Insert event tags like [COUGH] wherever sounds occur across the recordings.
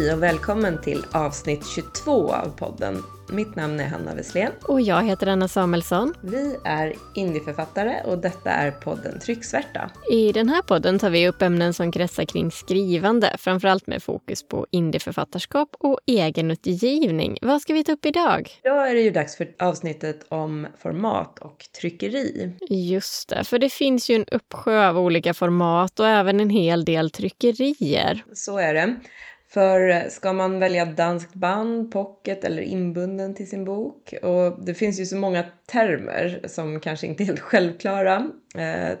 Hej och välkommen till avsnitt 22 av podden. Mitt namn är Hanna Wesslén. Och jag heter Anna Samuelsson. Vi är indieförfattare och detta är podden Trycksvärta. I den här podden tar vi upp ämnen som kretsar kring skrivande, framförallt med fokus på indieförfattarskap och egenutgivning. Vad ska vi ta upp idag? Idag är det ju dags för avsnittet om format och tryckeri. Just det, för det finns ju en uppsjö av olika format och även en hel del tryckerier. Så är det. För ska man välja danskt band, pocket eller inbunden till sin bok? Och det finns ju så många termer som kanske inte är helt självklara. Eh,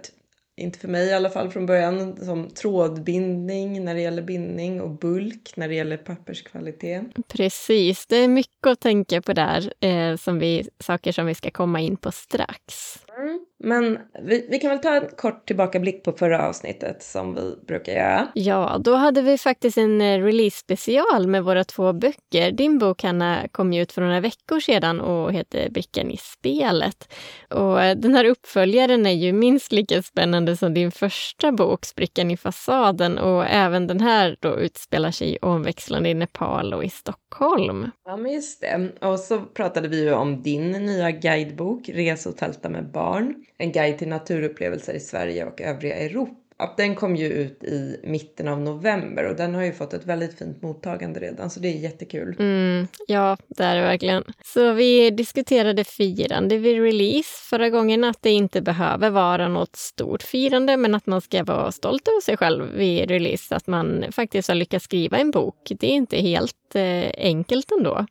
inte för mig i alla fall från början, som trådbindning när det gäller bindning och bulk när det gäller papperskvalitet. Precis, det är mycket att tänka på där, eh, som vi, saker som vi ska komma in på strax. Mm. Men vi, vi, kan väl ta en kort tillbakablick på förra avsnittet som vi brukar göra. Ja, då hade vi faktiskt en eh, release-special med våra två böcker. Din bok, Hanna, kom ju ut för några veckor sedan och heter Brickan i spelet. Och eh, den här uppföljaren är ju minst lika spännande som din första bok, Sprickan i fasaden. Och även den här då utspelar sig omväxlande i Nepal och i Stockholm. Ja, men just det. Och så pratade vi ju om din nya guidebok, Resa och tälta med barn en guide till naturupplevelser i Sverige och övriga Europa. Den kom ju ut i mitten av november och den har ju fått ett väldigt fint mottagande redan så det är jättekul. Mm, ja, det är det verkligen. Så vi diskuterade firande vid release förra gången att det inte behöver vara något stort firande men att man ska vara stolt över sig själv vid release, att man faktiskt har lyckats skriva en bok. Det är inte helt eh, enkelt ändå.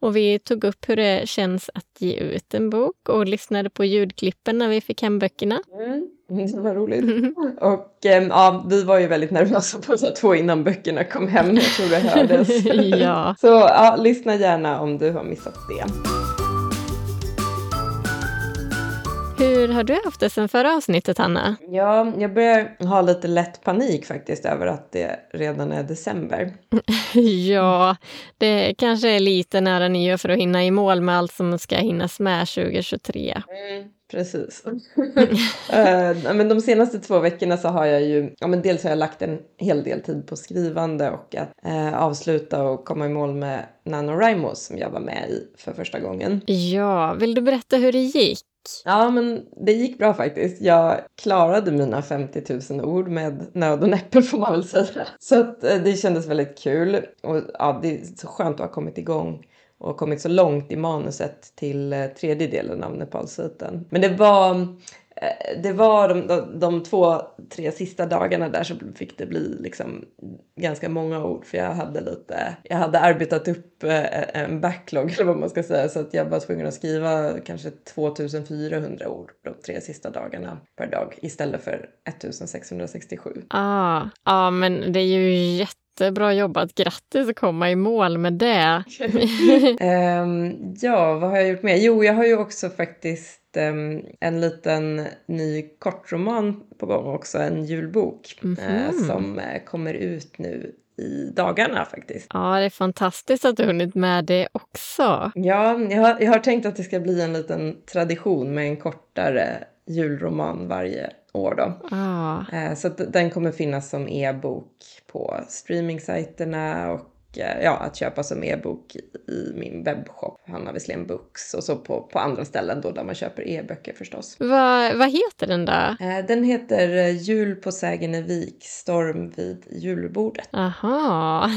Och vi tog upp hur det känns att ge ut en bok och lyssnade på ljudklippen när vi fick hem böckerna. Mm. [LAUGHS] Det var roligt. [LAUGHS] Och eh, ja, vi var ju väldigt nervösa på så två innan böckerna kom hem. Jag tror det hördes. [LAUGHS] ja. Så ja, lyssna gärna om du har missat det. Hur har du haft det sen förra avsnittet, Hanna? Ja, jag börjar ha lite lätt panik faktiskt över att det redan är december. [LAUGHS] ja, det kanske är lite nära nyår för att hinna i mål med allt som ska hinnas med 2023. Mm. Precis. uh, [LAUGHS] men de senaste två veckorna så har jag ju, ja men dels har jag lagt en hel del tid på skrivande och att uh, avsluta och komma i mål med NaNoWriMo som jag var med i för första gången. Ja, vill du berätta hur det gick? Ja, men det gick bra faktiskt. Jag klarade mina 50 000 ord med nöd och näppe får man väl säga. Så att, eh, det kändes väldigt kul och ja, det är så skönt att ha kommit igång och kommit så långt i manuset till eh, tredje delen av Nepalsviten. Men det var, det var de, de, de, två, tre sista dagarna där så fick det bli liksom ganska många ord för jag hade lite, jag hade arbetat upp eh, en backlog [LAUGHS] eller vad man ska säga så att jag var tvungen att skriva kanske 2400 ord de tre sista dagarna per dag istället för 1667. Ah, ja, ah, men det är ju jätte Jättebra jobbat. Grattis att komma i mål med det. um, [LAUGHS] [LAUGHS] ja, vad har jag gjort mer? Jo, jag har ju också faktiskt um, en liten ny kortroman på gång också, en julbok mm -hmm. uh, som uh, kommer ut nu i dagarna faktiskt. Ja, det är fantastiskt att du hunnit med det också. Ja, jag har, jag har tänkt att det ska bli en liten tradition med en kortare julroman varje år då. Ah. Eh, så den kommer finnas som e-bok på streamingsajterna och ja, att köpa som e-bok i min webbshop, Hanna Wesslén Books, och så på, på andra ställen då där man köper e-böcker förstås. Va, vad heter den då? Eh, den heter Jul på Sägenevik, storm vid julbordet. Aha, [LAUGHS]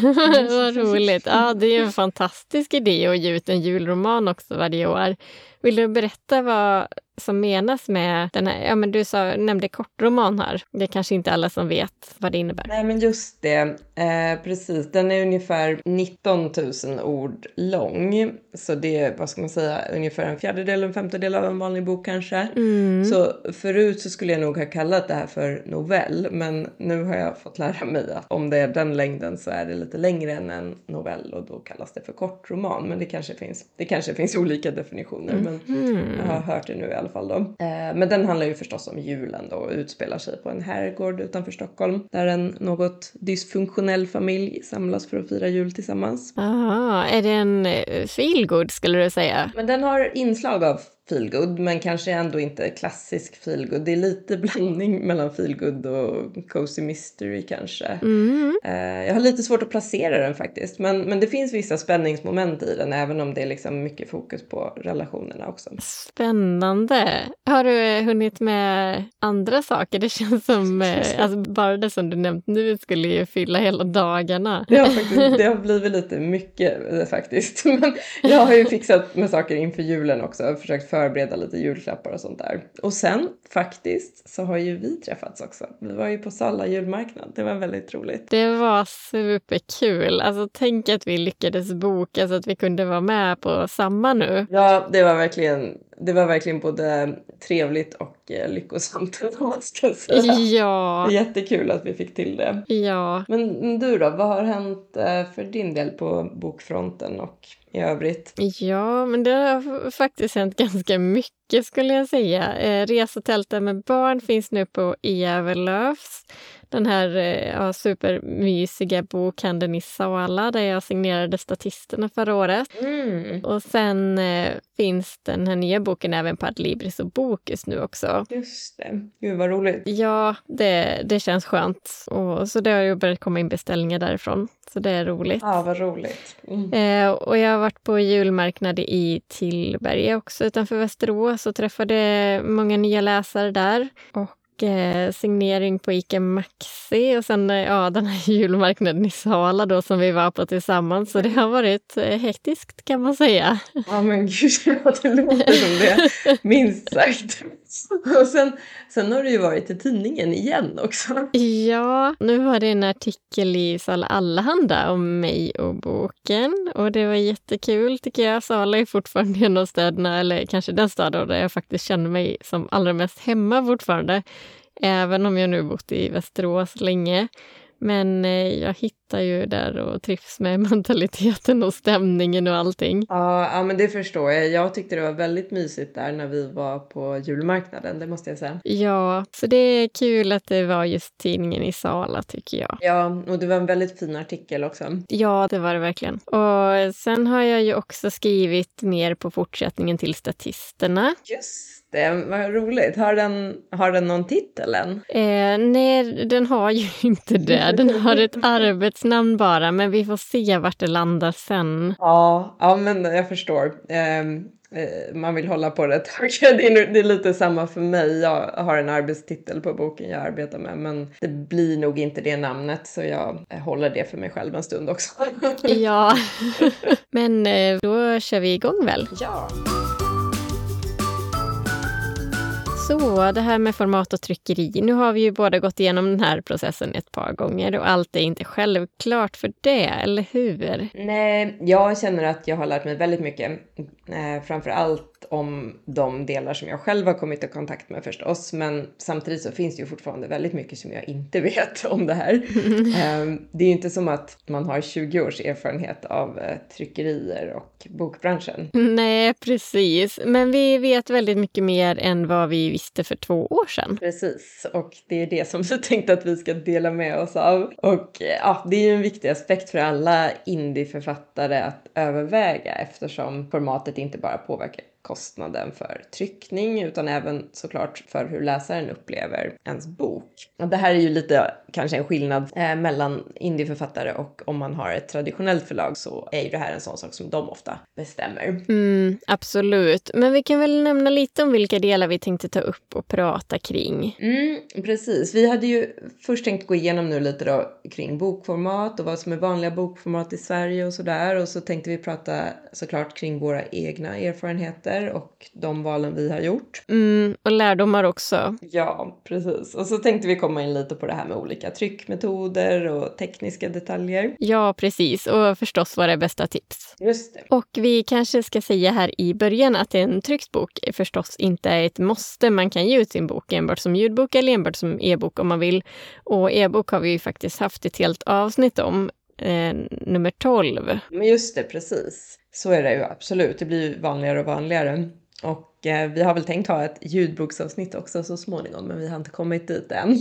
vad roligt. Ja, det är en fantastisk idé att ge ut en julroman också varje år. Vill du berätta vad som menas med den här, ja men du sa, nämnde kortroman här. Det är kanske inte alla som vet vad det innebär. Nej men just det, eh, precis. Den är ungefär 19 000 ord lång. Så det är, vad ska man säga, ungefär en fjärdedel, en femtedel av en vanlig bok kanske. Mm. Så förut så skulle jag nog ha kallat det här för novell. Men nu har jag fått lära mig att om det är den längden så är det lite längre än en novell och då kallas det för kortroman. Men det kanske finns, det kanske finns olika definitioner. Mm. Men jag har hört det nu i alla alla fall då. Eh, men den handlar ju förstås om julen då och utspelar sig på en herrgård utanför Stockholm där en något dysfunktionell familj samlas för att fira jul tillsammans. Aha, är det en eh, feelgood skulle du säga? Men den har inslag av feelgood, men kanske ändå inte klassisk feelgood. Det är lite blandning [LAUGHS] mellan feelgood och cozy mystery kanske. Mm. Eh, jag har lite svårt att placera den faktiskt, men, men det finns vissa spänningsmoment i den, även om det är liksom mycket fokus på relationerna också. Spännande. Har du hunnit med andra saker? Det känns som, [LAUGHS] eh, alltså bara det som du nämnt nu skulle ju fylla hela dagarna. [LAUGHS] Det har, faktiskt, det har blivit lite mycket eh, faktiskt. Men jag har ju fixat med saker inför julen också, försökt förbereda lite julklappar och sånt där. Och sen faktiskt så har ju vi träffats också. Vi var ju på Salla julmarknad, det var väldigt roligt. Det var superkul. Alltså tänk att vi lyckades boka så att vi kunde vara med på samma nu. Ja, det var verkligen, det var verkligen både trevligt och eh, lyckosamt om man ska säga. Ja, Jättekul att vi fick till det. ja. Men du då, vad har hänt eh, för din del på bokfronten och i övrigt? Ja, men det har faktiskt hänt [LAUGHS] ganska mycket skulle jag säga. Eh, resetälten med barn finns nu på Everlöfs. Den här eh, ja, supermysiga bokhandeln i Sala där jag signerade statisterna förra året. Mm. Och sen eh, finns den här nya boken även på Adlibris och Bokus nu också. Just det. Gud vad roligt. Ja, det, det känns skönt. Och, så det har ju börjat komma in beställningar därifrån. Så det är roligt. Ja, vad roligt. Mm. Eh, och jag har varit på julmarknad i Tillberga också utanför Västerås och träffade många nya läsare där. Och Eh, signering på ICA Maxi och sen eh, ja, den här [LAUGHS] julmarknaden i Sala då som vi var på tillsammans. Så det har varit eh, hektiskt kan man säga. Ja men gud, [LAUGHS] det låter som det. Minst sagt. [LAUGHS] Och sen, sen har du ju varit i tidningen igen också. Ja, nu var det en artikel i Sala Allehanda om mig och boken och det var jättekul tycker jag. Sala är fortfarande en av städerna, eller kanske den staden där jag faktiskt känner mig som allra mest hemma fortfarande. Även om jag nu bott i Västerås länge. Men eh, jag hittade hittar ju där och trivs med [LAUGHS] mentaliteten och stämningen och allting. Ja, ja, men det förstår jag. Jag tyckte det var väldigt mysigt där när vi var på julmarknaden, det måste jag säga. Ja, så det är kul att det var just tidningen i Sala tycker jag. Ja, och det var en väldigt fin artikel också. Ja, det var det verkligen. Och sen har jag ju också skrivit mer på fortsättningen till Statisterna. Just det, vad roligt. Har den, har den någon titel än? Eh, nej, den har ju [LAUGHS] inte det. Den har ett [LAUGHS] arbetsnamn bara, men vi får se vart det landar sen. Ja, ja men jag förstår. Eh, man vill hålla på det. [LAUGHS] Det är, lite samma för mig. Jag har en arbetstitel på boken jag arbetar med, men det blir nog inte det namnet, så jag håller det för mig själv en stund också. [LAUGHS] Ja, [LAUGHS] men eh, då kör vi igång väl. ja. Så, det här med format och tryckeri. Nu har vi ju båda gått igenom den här processen ett par gånger och allt är inte självklart för det, eller hur? Nej, jag känner att jag har lärt mig väldigt mycket. Eh, framför allt om de delar som jag själv har kommit i kontakt med förstås. Men samtidigt så finns det ju fortfarande väldigt mycket som jag inte [LAUGHS] vet om det här. [LAUGHS] eh, det är ju inte som att man har 20 års erfarenhet av eh, tryckerier och bokbranschen. Nej, precis. Men vi vet väldigt mycket mer än vad vi visste för två år sedan. Precis, och det är det som [LAUGHS] vi tänkte att vi ska dela med oss av. Och eh, ja, det är ju en viktig aspekt för alla indieförfattare att överväga eftersom formatet inte bara påverkar kostnaden för tryckning utan även såklart för hur läsaren upplever ens bok. Och det här är ju lite kanske en skillnad eh, mellan indieförfattare och om man har ett traditionellt förlag så är ju det här en sån sak som de ofta bestämmer. Mm, absolut. Men vi kan väl nämna lite om vilka delar vi tänkte ta upp och prata kring. Mm, precis. Vi hade ju först tänkt gå igenom nu lite då kring bokformat och vad som är vanliga bokformat i Sverige och sådär. Och så tänkte vi prata såklart kring våra egna erfarenheter och de valen vi har gjort. Mm, och lärdomar också. Ja, precis. Och så tänkte vi komma in lite på det här med olika tryckmetoder och tekniska detaljer. Ja, precis. Och förstås våra bästa tips. Just det. Och vi kanske ska säga här i början att en tryckt bok är förstås inte är ett måste. Man kan ge ut sin bok enbart som ljudbok eller enbart som e-bok om man vill. Och e-bok har vi ju faktiskt haft ett helt avsnitt om, eh, nummer 12. Men just det, precis. Så är det ju absolut. Det blir ju vanligare och vanligare. Och eh, vi har väl tänkt ha ett ljudboksavsnitt också så småningom men vi har inte kommit dit än.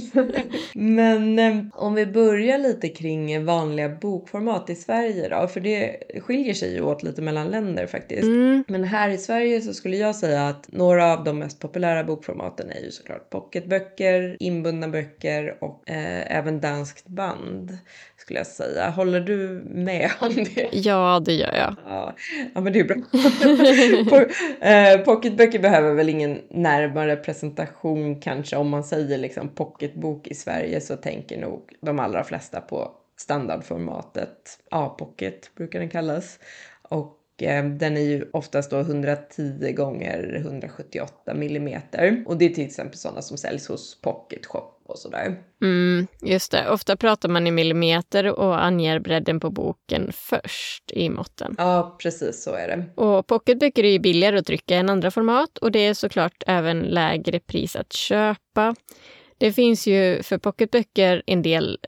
[LAUGHS] men eh, om vi börjar lite kring vanliga bokformat i Sverige då, för det skiljer sig ju åt lite mellan länder faktiskt. Mm. Men här i Sverige så skulle jag säga att några av de mest populära bokformaten är ju såklart pocketböcker, inbundna böcker och eh, även danskt band skulle jag säga. Håller du med om det? Ja, det gör jag. Ja, ja men det är bra. [LAUGHS] Eh, pocketböcker behöver väl ingen närmare presentation kanske. Om man säger liksom pocketbok i Sverige så tänker nog de allra flesta på standardformatet. A-pocket brukar den kallas. Och den är ju oftast då 110 gånger 178 millimeter. Och det är till exempel sådana som säljs hos Pocket Shop och sådär. Mm, just det. Ofta pratar man i millimeter och anger bredden på boken först i måtten. Ja, precis så är det. Och pocketböcker är ju billigare att trycka än andra format och det är såklart även lägre pris att köpa. Det finns ju för pocketböcker en del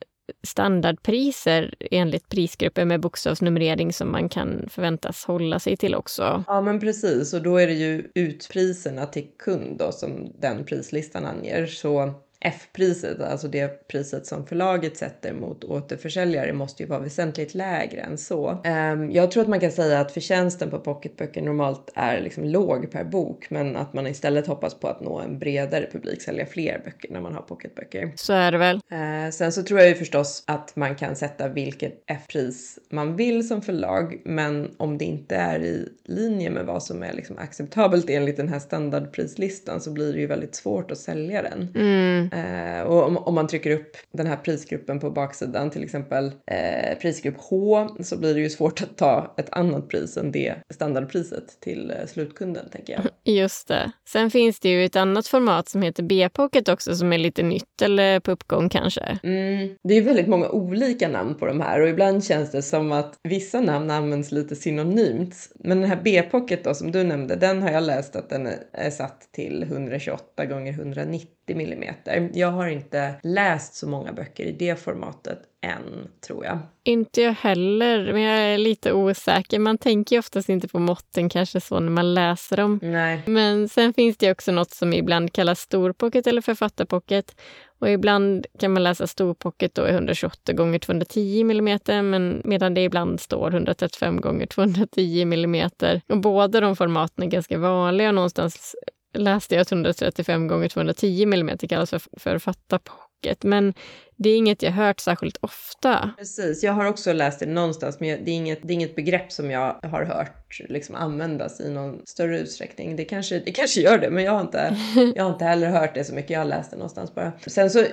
standardpriser enligt prisgrupper med bokstavsnumrering som man kan förväntas hålla sig till också. Ja men precis och då är det ju utpriserna till kund då som den prislistan anger. Så F-priset, alltså det priset som förlaget sätter mot återförsäljare måste ju vara väsentligt lägre än så. Ehm, jag tror att man kan säga att förtjänsten på pocketböcker normalt är liksom låg per bok men att man istället hoppas på att nå en bredare publik, sälja fler böcker när man har pocketböcker. Så är det väl. Eh, sen så tror jag ju förstås att man kan sätta vilket F-pris man vill som förlag, men om det inte är i linje med vad som är liksom acceptabelt enligt den här standardprislistan så blir det ju väldigt svårt att sälja den. Mm. Eh, och om, om man trycker upp den här prisgruppen på baksidan, till exempel eh, prisgrupp H, så blir det ju svårt att ta ett annat pris än det standardpriset till eh, slutkunden, tänker jag. [LAUGHS] Just det. Sen finns det ju ett annat format som heter B-pocket också som är lite nytt eller på uppgång kanske. Mm. Det är väldigt många olika namn på de här och ibland känns det som att vissa namn används lite synonymt. Men den här B-pocket då som du nämnde, den har jag läst att den är, är satt till 128 gånger 190 millimeter. Jag har inte läst så många böcker i det formatet än, tror jag. Inte jag heller, men jag är lite osäker. Man tänker ju oftast inte på måtten kanske så när man läser dem. Nej. Men sen finns det också något som ibland kallas storpocket eller författarpocket. Och ibland kan man läsa storpocket då i 128 gånger 210 millimeter, men medan det ibland står 135 gånger 210 millimeter. Och båda de formaten är ganska vanliga. Någonstans läste jag att 135 gånger 210 millimeter kallas för författarpocket. Men det är inget jag hört särskilt ofta. Precis, jag har också läst det någonstans, men det är inget, det är inget begrepp som jag har hört liksom användas i någon större utsträckning. Det kanske, det kanske gör det, men jag har, inte, [LAUGHS] jag har inte heller hört det så mycket. Jag har läst det någonstans bara. Sen så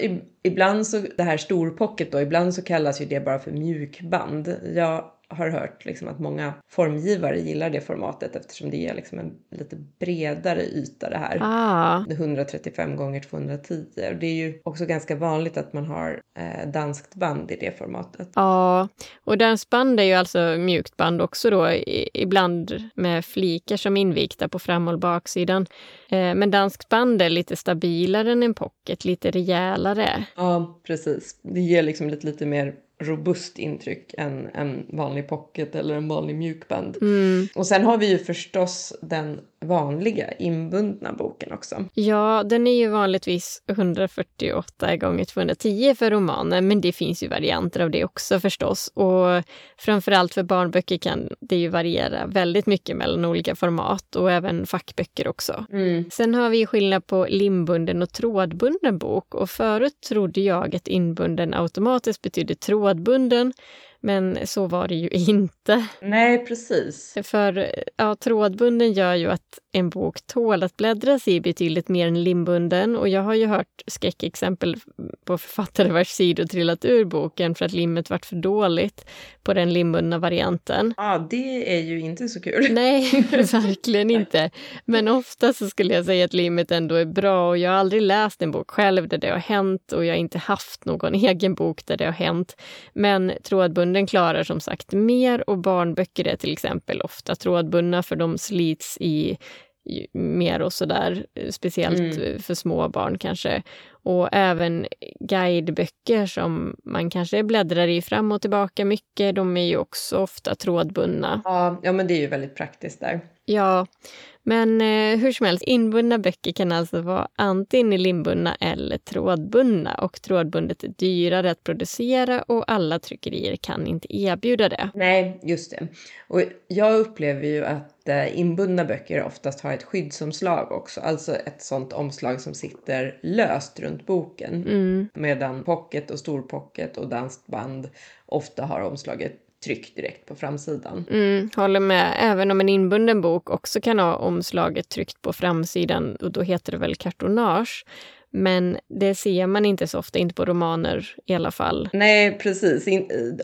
ibland så, det här storpocket då, ibland så kallas ju det bara för mjukband. Jag har hört liksom att många formgivare gillar det formatet eftersom det ger liksom en lite bredare yta det här. Ah, 135 gånger 210 och det är ju också ganska vanligt att man har eh, danskt band i det formatet. ja. Och dansband är ju alltså mjukt band också då, i- ibland med flikar som invikta på fram och baksidan. Eh, men danskt band är lite stabilare än en pocket, lite rejälare. Ja, precis. Det ger liksom ett lite mer robust intryck än en vanlig pocket eller en vanlig mjukband. Mm. Och sen har vi ju förstås den vanliga inbundna boken också. Ja, den är ju vanligtvis 148 gånger 210 för romaner, men det finns ju varianter av det också förstås. Och framförallt för barnböcker kan det ju variera väldigt mycket mellan olika format och även fackböcker också. Sen har vi skillnad på limbunden och trådbunden bok och förut trodde jag att inbunden automatiskt betydde trådbunden, men så var det ju inte. Nej, precis. För ja, trådbunden gör ju att en bok tål att bläddras i betydligt mer än limbunden och jag har ju hört skräckexempel på författare vars sidor trillat ur boken för att limmet varit för dåligt på den limbundna varianten. Ja, det är ju inte så kul. [LAUGHS] Nej, [LAUGHS] verkligen inte. Men ofta så skulle jag säga att limmet ändå är bra och jag har aldrig läst en bok själv där det har hänt och jag har inte haft någon [LAUGHS] egen bok där det har hänt. Men trådbunden klarar som sagt mer och barnböcker är till exempel ofta trådbundna för de slits i i- mer och sådär, speciellt Mm. för små barn kanske. Och även guideböcker som man kanske bläddrar i fram och tillbaka mycket, de är ju också ofta trådbundna. Ja, ja, men det är ju väldigt praktiskt där. Ja, men eh, hur som helst, inbundna böcker kan alltså vara antingen limbundna eller trådbundna och trådbundet är dyrare att producera och alla tryckerier kan inte erbjuda det. Nej, just det. Och jag upplever ju att eh, inbundna böcker oftast har ett skyddsomslag också, alltså ett sånt omslag som sitter löst runt boken. Mm. Medan pocket och storpocket och danskt band ofta har omslaget tryck direkt på framsidan. Mm, håller med. Även om en inbunden bok också kan ha omslaget tryckt på framsidan och då heter det väl kartonage. Men det ser man inte så ofta, inte på romaner i alla fall. Nej, precis.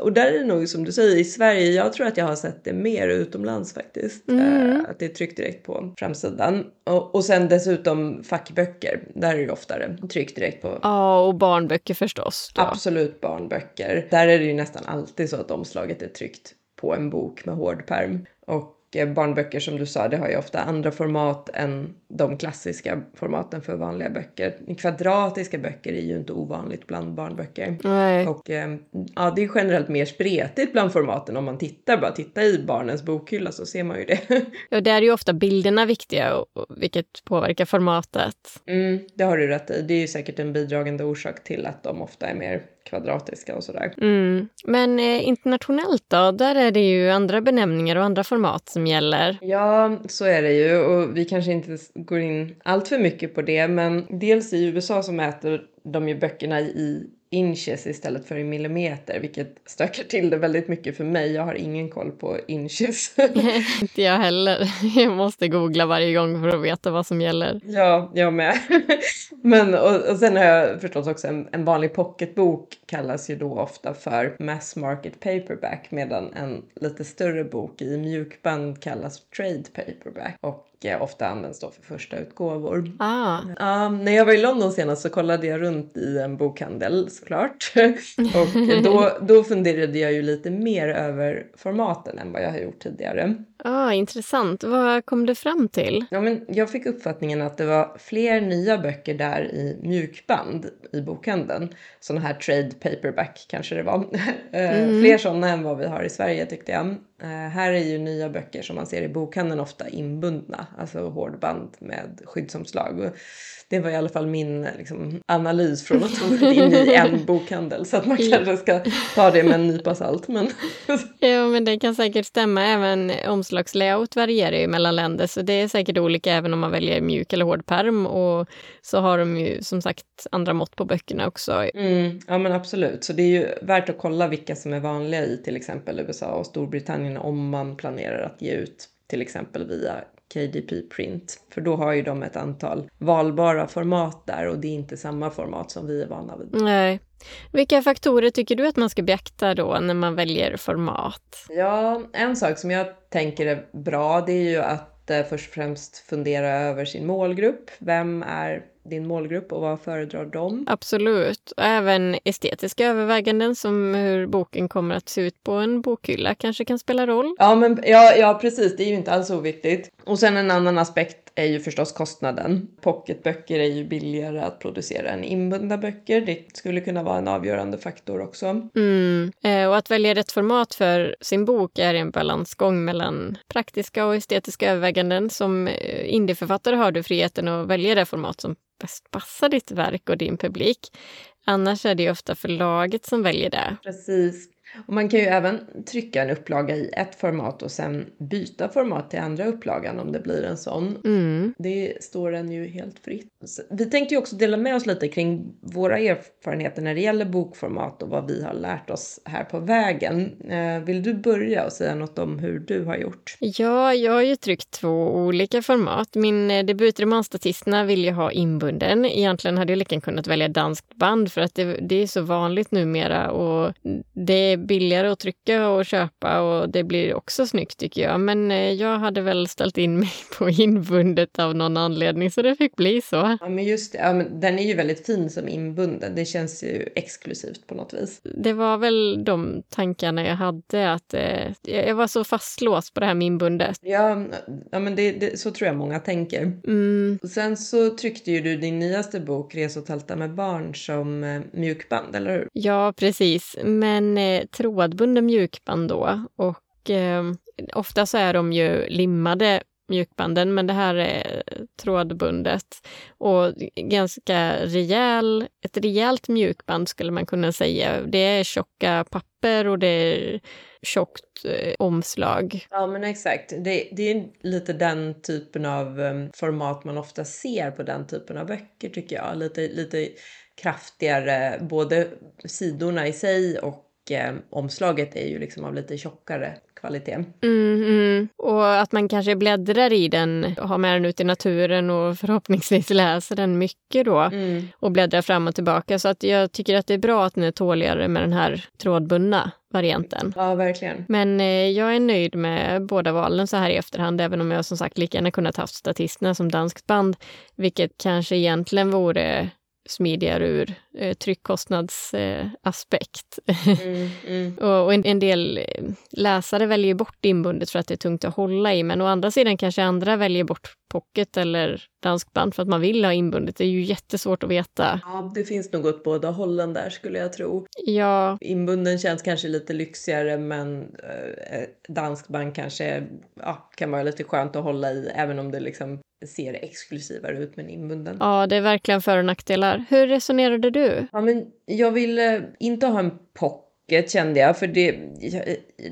Och där är det nog som du säger, i Sverige, jag tror att jag har sett det mer utomlands faktiskt. Mm. Äh, att det är tryckt direkt på framsidan. Och, och sen dessutom fackböcker, där är det oftare tryckt direkt på. Ja, och barnböcker förstås. Då. Absolut barnböcker. Där är det ju nästan alltid så att omslaget är tryckt på en bok med hård perm. Och barnböcker som du sa, det har ju ofta andra format än de klassiska formaten för vanliga böcker. Kvadratiska böcker är ju inte ovanligt bland barnböcker. Nej. Och eh, ja, det är generellt mer spretigt bland formaten om man tittar, bara titta i barnens bokhylla så ser man ju det. [LAUGHS] Ja, där är ju ofta bilderna viktiga, och, vilket påverkar formatet. Mm, det har du rätt i. Det är ju säkert en bidragande orsak till att de ofta är mer kvadratiska och sådär. Mm. Men eh, internationellt då? Där är det ju andra benämningar och andra format som gäller. Ja, så är det ju och vi kanske inte går in allt för mycket på det men dels i USA så mäter de ju böckerna i inches istället för i millimeter, vilket stökar till det väldigt mycket för mig. Jag har ingen koll på inches. [LAUGHS] [LAUGHS] Inte jag heller. Jag måste googla varje gång för att veta vad som gäller. Ja, jag med. [LAUGHS] Men och, och sen har jag förstås också en, en vanlig pocketbok kallas ju då ofta för mass market paperback medan en lite större bok i mjukband kallas trade paperback. Och ofta används då för första utgåvor. Ah. Ja, när jag var i London senast så kollade jag runt i en bokhandel såklart. [LAUGHS] och då, då funderade jag ju lite mer över formaten än vad jag har gjort tidigare. Ah, intressant. Vad kom du fram till? Ja, men jag fick uppfattningen att det var fler nya böcker där i mjukband i bokhandeln. Sådana här trade paperback kanske det var. [LAUGHS] Eh, mm. Fler sådana än vad vi har i Sverige tyckte jag. Uh, här är ju nya böcker som man ser i bokhandeln ofta inbundna, alltså hårdband med skyddsomslag det var i alla fall min liksom, analys från att ha varit inne i en [LAUGHS] bokhandel. Så att man kanske ska ta det med en nypa salt. Men... [LAUGHS] ja, men det kan säkert stämma. Även omslagslayout varierar ju mellan länder, så det är säkert olika även om man väljer mjuk eller hård perm. Och så har de ju som sagt andra mått på böckerna också. Mm, ja, men absolut. Så det är ju värt att kolla vilka som är vanliga i till exempel USA och Storbritannien om man planerar att ge ut till exempel via KDP Print. För då har ju de ett antal valbara format där och det är inte samma format som vi är vana vid. Nej. Vilka faktorer tycker du att man ska beakta då när man väljer format? Ja, en sak som jag tänker är bra det är ju att eh, först och främst fundera över sin målgrupp. Vem är din målgrupp och vad föredrar de? Absolut. Och även estetiska överväganden som hur boken kommer att se ut på en bokhylla kanske kan spela roll. Ja, men, ja, ja precis. Det är ju inte alls oviktigt. Och sen en annan aspekt är ju förstås kostnaden. Pocketböcker är ju billigare att producera än inbundna böcker. Det skulle kunna vara en avgörande faktor också. Mm. Eh, och att välja rätt format för sin bok är en balansgång mellan praktiska och estetiska överväganden. Som eh, indieförfattare har du friheten att välja det format som bäst passar ditt verk och din publik. Annars är det ofta förlaget som väljer det. Precis. Och man kan ju även trycka en upplaga i ett format och sen byta format till andra upplagan om det blir en sån. Mm. Det står en ju helt fritt. Vi tänkte ju också dela med oss lite kring våra erfarenheter när det gäller bokformat och vad vi har lärt oss här på vägen. Eh, vill du börja och säga något om hur du har gjort? Ja, jag har ju tryckt två olika format. Min eh, debutroman Statisterna vill jag ha inbunden. Egentligen hade jag lika kunnat välja danskt band för att det, det är så vanligt numera och det billigare att trycka och köpa och det blir också snyggt tycker jag. Men eh, jag hade väl ställt in [LAUGHS] mig på inbundet av någon anledning så det fick bli så. Ja men just det, ja, men den är ju väldigt fin som inbunden. Det känns ju exklusivt på något vis. Det var väl de tankarna jag hade att eh, jag var så fastlåst på det här med inbundet. Ja, ja men det, det, så tror jag många tänker. Mm. Sen så tryckte ju du din nyaste bok Res och tälta med barn som eh, mjukband, eller hur? Ja, precis. Men eh, trådbunden mjukband då och eh, ofta så är de ju limmade mjukbanden, men det här är trådbundet. Och ganska rejäl, ett rejält mjukband skulle man kunna säga. Det är tjocka papper och det är tjockt eh, omslag. Ja men exakt. Det, det är lite den typen av um, format man ofta ser på den typen av böcker tycker jag. Lite, lite kraftigare, både sidorna i sig och eh, omslaget är ju liksom av lite tjockare kvalitet. Mm, mm. Och att man kanske bläddrar i den, har med den ut i naturen och förhoppningsvis läser den mycket då mm. och bläddrar fram och tillbaka. Så att jag tycker att det är bra att den är tåligare med den här trådbundna varianten. Ja, verkligen. Men eh, jag är nöjd med båda valen så här i efterhand, även om jag som sagt lika gärna kunnat haft statisterna som danskt band, vilket kanske egentligen vore smidigare ur eh, tryckkostnadsaspekt. Eh, mm, mm. [LAUGHS] och, och en, en, del eh, läsare väljer bort inbundet för att det är tungt att hålla i, men å andra sidan kanske andra väljer bort pocket eller danskband för att man vill ha inbundet. Det är ju jättesvårt att veta. Ja, det finns nog åt båda hållen där skulle jag tro. Ja. Inbunden känns kanske lite lyxigare men eh, danskband kanske ja, kan vara lite skönt att hålla i även om det liksom ser exklusivare ut med en inbunden. Ja, det är verkligen för och nackdelar. Hur resonerade du? Ja, men jag ville inte ha en pocket kände jag, för det,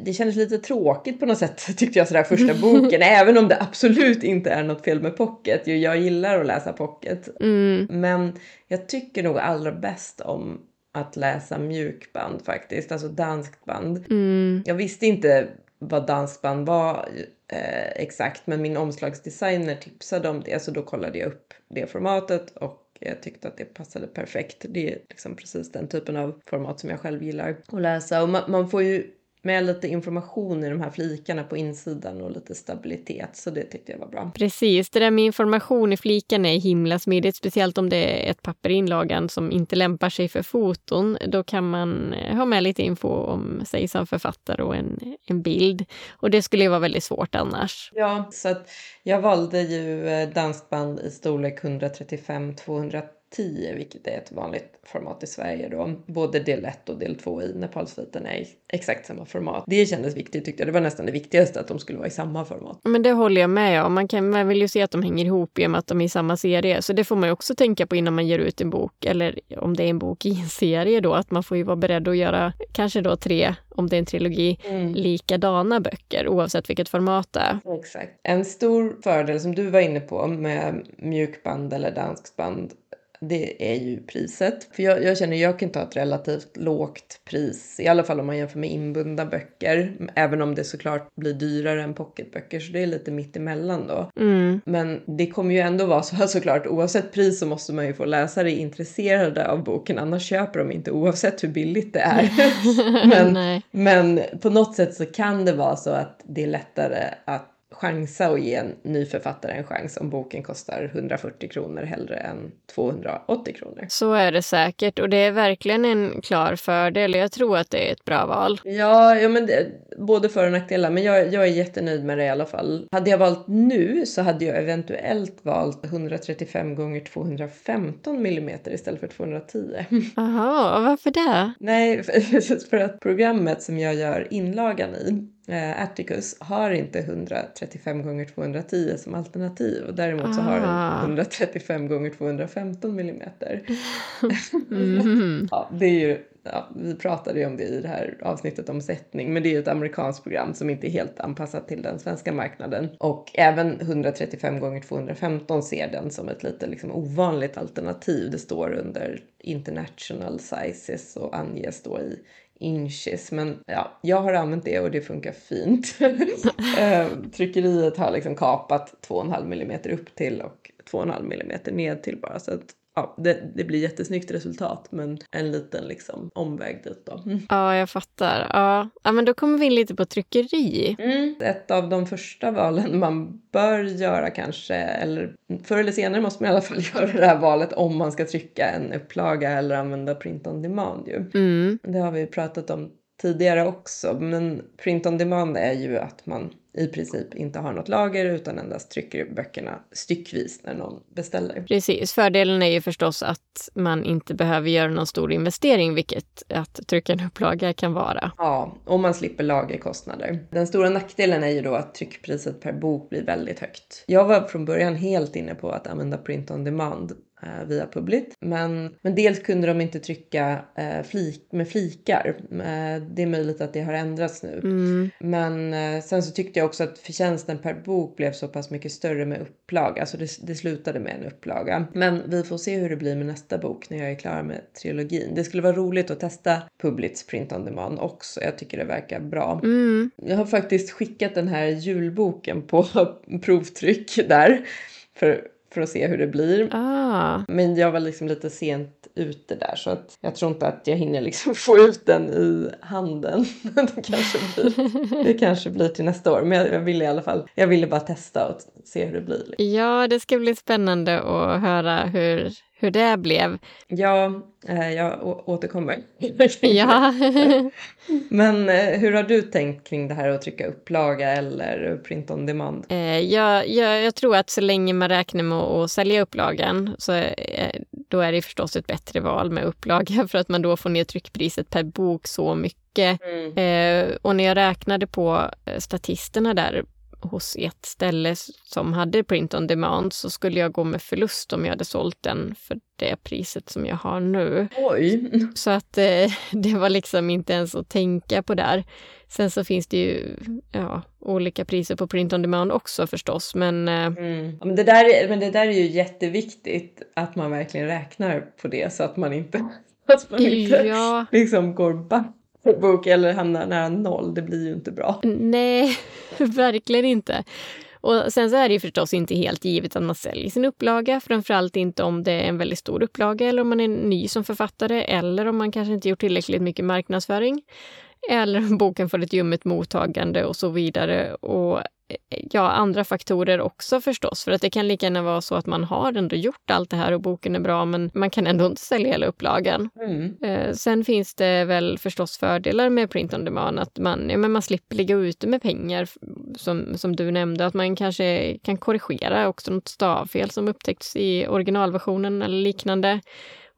det kändes lite tråkigt på något sätt [LAUGHS] tyckte jag sådär första [LAUGHS] boken, även om det absolut inte är något fel med pocket. Jag gillar att läsa pocket. Mm. Men jag tycker nog allra bäst om att läsa mjukband faktiskt, alltså danskt band. Mm. Jag visste inte vad dansband var eh, exakt, men min omslagsdesigner tipsade om det så då kollade jag upp det formatet och jag tyckte att det passade perfekt. Det är liksom precis den typen av format som jag själv gillar att läsa och man, man får ju med lite information i de här flikarna på insidan och lite stabilitet. Så det tyckte jag var bra. Precis, det där med information i flikarna är himla smidigt, speciellt om det är ett papper i inlagan som inte lämpar sig för foton. Då kan man eh, ha med lite info om sig som författare och en, en bild. Och det skulle ju vara väldigt svårt annars. Ja, så jag valde ju eh, dansband i storlek 135 210 10, vilket är ett vanligt format i Sverige då. Både del 1 och del 2 i Nepalsviten är exakt samma format. Det kändes viktigt tyckte jag. Det var nästan det viktigaste att de skulle vara i samma format. Men det håller jag med om. Man, kan, man vill ju se att de hänger ihop i och med att de är i samma serie. Så det får man ju också tänka på innan man ger ut en bok. Eller om det är en bok i en serie då, att man får ju vara beredd att göra kanske då tre, om det är en trilogi, mm. likadana böcker oavsett vilket format det är. Exakt. En stor fördel som du var inne på med mjukband eller dansksband det är ju priset. För jag, jag känner jag kan ta ett relativt lågt pris, i alla fall om man jämför med inbundna böcker. Även om det såklart blir dyrare än pocketböcker, så det är lite mitt emellan då. Mm. Men det kommer ju ändå vara så såklart, oavsett pris så måste man ju få läsare intresserade av boken, annars köper de inte oavsett hur billigt det är. [LAUGHS] men, men på något sätt så kan det vara så att det är lättare att chansa och ge en ny författare en chans om boken kostar 140 kronor hellre än 280 kronor. Så är det säkert och det är verkligen en klar fördel. Jag tror att det är ett bra val. Ja, ja men det, både för och nackdelar, men jag, jag är jättenöjd med det i alla fall. Hade jag valt nu så hade jag eventuellt valt 135 gånger 215 millimeter istället för 210. Jaha, [LAUGHS] varför det? Nej, [LAUGHS] för att programmet som jag gör inlagan i eh, Atticus har inte 135 gånger 210 som alternativ och däremot så har den 135 ah. gånger 215 millimeter. [LAUGHS] Mm. ja, det är ju, ja, vi pratade ju om det i det här avsnittet om sättning, men det är ju ett amerikanskt program som inte är helt anpassat till den svenska marknaden. Och även 135 gånger 215 ser den som ett lite liksom ovanligt alternativ. Det står under international sizes och anges då i inches. Men ja, jag har använt det och det funkar fint. [LAUGHS] Eh, tryckeriet har liksom kapat 2,5 mm upp till och 2,5 mm ned till bara. Så att ja, det, det blir jättesnyggt resultat men en liten liksom omväg dit då. Mm. Ja, jag fattar. Ja. ja, men då kommer vi in lite på tryckeri. Mm. Ett av de första valen man bör göra kanske, eller förr eller senare måste man i alla fall [LAUGHS] göra det här valet om man ska trycka en upplaga eller använda print on demand ju. Mm. Det har vi pratat om tidigare också, men print on demand är ju att man i princip inte har något lager utan endast trycker böckerna styckvis när någon beställer. Precis. Fördelen är ju förstås att man inte behöver göra någon stor investering, vilket att trycka en upplaga kan vara. Ja, och man slipper lagerkostnader. Den stora nackdelen är ju då att tryckpriset per bok blir väldigt högt. Jag var från början helt inne på att använda print on demand via Publit. Men, men dels kunde de inte trycka eh, flik, med flikar. Eh, det är möjligt att det har ändrats nu. Mm. Men eh, sen så tyckte jag också att förtjänsten per bok blev så pass mycket större med upplaga. Alltså det, det slutade med en upplaga. Men vi får se hur det blir med nästa bok när jag är klar med trilogin. Det skulle vara roligt att testa Publits print on demand också. Jag tycker det verkar bra. Mm. Jag har faktiskt skickat den här julboken på [LAUGHS] provtryck där. För för att se hur det blir. Ah. Men jag var liksom lite sent ute där så att jag tror inte att jag hinner liksom [LAUGHS] få ut den i handen. [LAUGHS] det, kanske blir, [LAUGHS] det kanske blir till nästa år men jag, ville i alla fall, jag ville bara testa och se hur det blir. Liksom. Ja, det ska bli spännande att höra hur, hur det blev. Ja, eh, jag återkommer. [LAUGHS] [LAUGHS] ja. Men eh, hur har du tänkt kring det här att trycka upplaga eller print on demand? Eh, jag, jag, jag tror att så länge man räknar med att sälja upplagan så då är det förstås ett bättre val med upplaga [LAUGHS] för att man då får ner tryckpriset per bok så mycket. Mm. och när jag räknade på statisterna där hos ett ställe som hade print on demand så skulle jag gå med förlust om jag hade sålt den för det priset som jag har nu. Oj! Så att eh, [LAUGHS] det var liksom inte ens att tänka på där. Sen så finns det ju ja, olika priser på print on demand också förstås, men... Eh... Mm. men, det där, men det där är ju jätteviktigt att man verkligen räknar på det så att man inte, [LAUGHS] att man inte ja. liksom går back bok eller hamnar nära noll. Det blir ju inte bra. Nej, [LAUGHS] verkligen inte. Och sen så är det ju förstås inte helt givet att man säljer sin upplaga, framförallt inte om det är en väldigt stor upplaga eller om man är ny som författare eller om man kanske inte gjort tillräckligt mycket marknadsföring. Eller om [LAUGHS] boken får ett ljummet mottagande och så vidare. Och ja, andra faktorer också förstås. För att det kan lika gärna vara så att man har ändå gjort allt det här och boken är bra men man kan ändå inte sälja hela upplagan. Mm. Eh, sen finns det väl förstås fördelar med print on demand. Att man, ja, men man slipper ligga ute med pengar som, som du nämnde. Att man kanske kan korrigera också något stavfel som upptäckts i originalversionen eller liknande.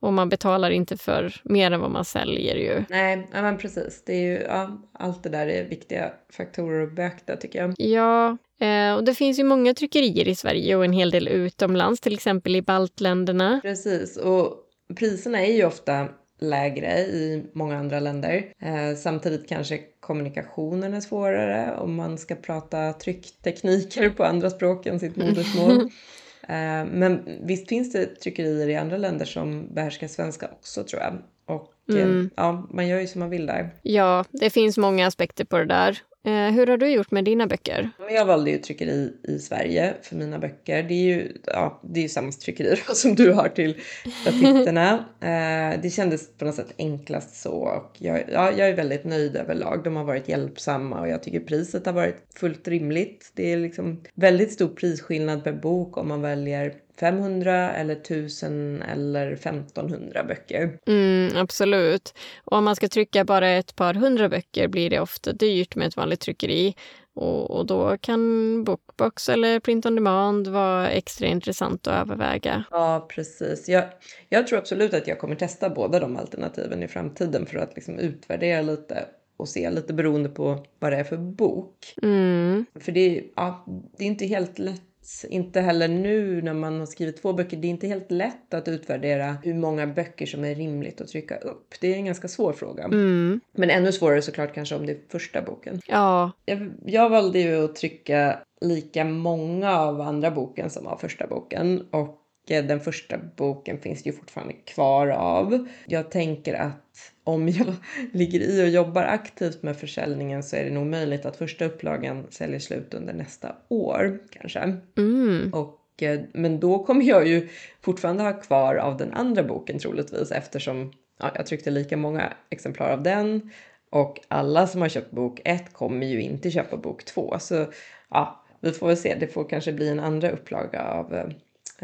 Och man betalar inte för mer än vad man säljer ju. Nej, ja, men precis. Det är ju, ja, allt det där är viktiga faktorer att beakta tycker jag. Ja, eh, och det finns ju många tryckerier i Sverige och en hel del utomlands, till exempel i baltländerna. Precis, och priserna är ju ofta lägre i många andra länder. Eh, samtidigt kanske kommunikationen är svårare om man ska prata trycktekniker på andra språk än sitt modersmål. [LAUGHS] Eh, men visst finns det tryckerier i andra länder som behärskar svenska också tror jag. Och eh, mm. ja, man gör ju som man vill där. Ja, det finns många aspekter på det där. Eh, hur har du gjort med dina böcker? Jag valde ju tryckeri i Sverige för mina böcker. Det är ju, ja, det är ju samma tryckeri [LAUGHS] som du har till statisterna. [LAUGHS] eh, det kändes på något sätt enklast så. Och jag, ja, jag är väldigt nöjd överlag. De har varit hjälpsamma och jag tycker priset har varit fullt rimligt. Det är liksom väldigt stor prisskillnad per bok om man väljer 500 eller 1000 eller 1500 böcker. Mm, absolut. Och om man ska trycka bara ett par hundra böcker blir det ofta dyrt med ett vanligt tryckeri. Och, och då kan Bookbox eller Print on Demand vara extra intressant att överväga. Ja, precis. Jag, jag tror absolut att jag kommer testa båda de alternativen i framtiden för att liksom utvärdera lite och se lite beroende på vad det är för bok. Mm. För det, ja, det är inte helt lätt inte heller nu när man har skrivit två böcker, det är inte helt lätt att utvärdera hur många böcker som är rimligt att trycka upp. Det är en ganska svår fråga. Mm. Men ännu svårare såklart kanske om det är första boken. Ja. Jag, jag valde ju att trycka lika många av andra boken som av första boken och den första boken finns ju fortfarande kvar av. Jag tänker att om jag [LAUGHS] ligger i och jobbar aktivt med försäljningen så är det nog möjligt att första upplagan säljer slut under nästa år kanske. Mm. Och, eh, men då kommer jag ju fortfarande ha kvar av den andra boken troligtvis eftersom ja, jag tryckte lika många exemplar av den och alla som har köpt bok 1 kommer ju inte köpa bok 2 så ja, vi får väl se. Det får kanske bli en andra upplaga av eh,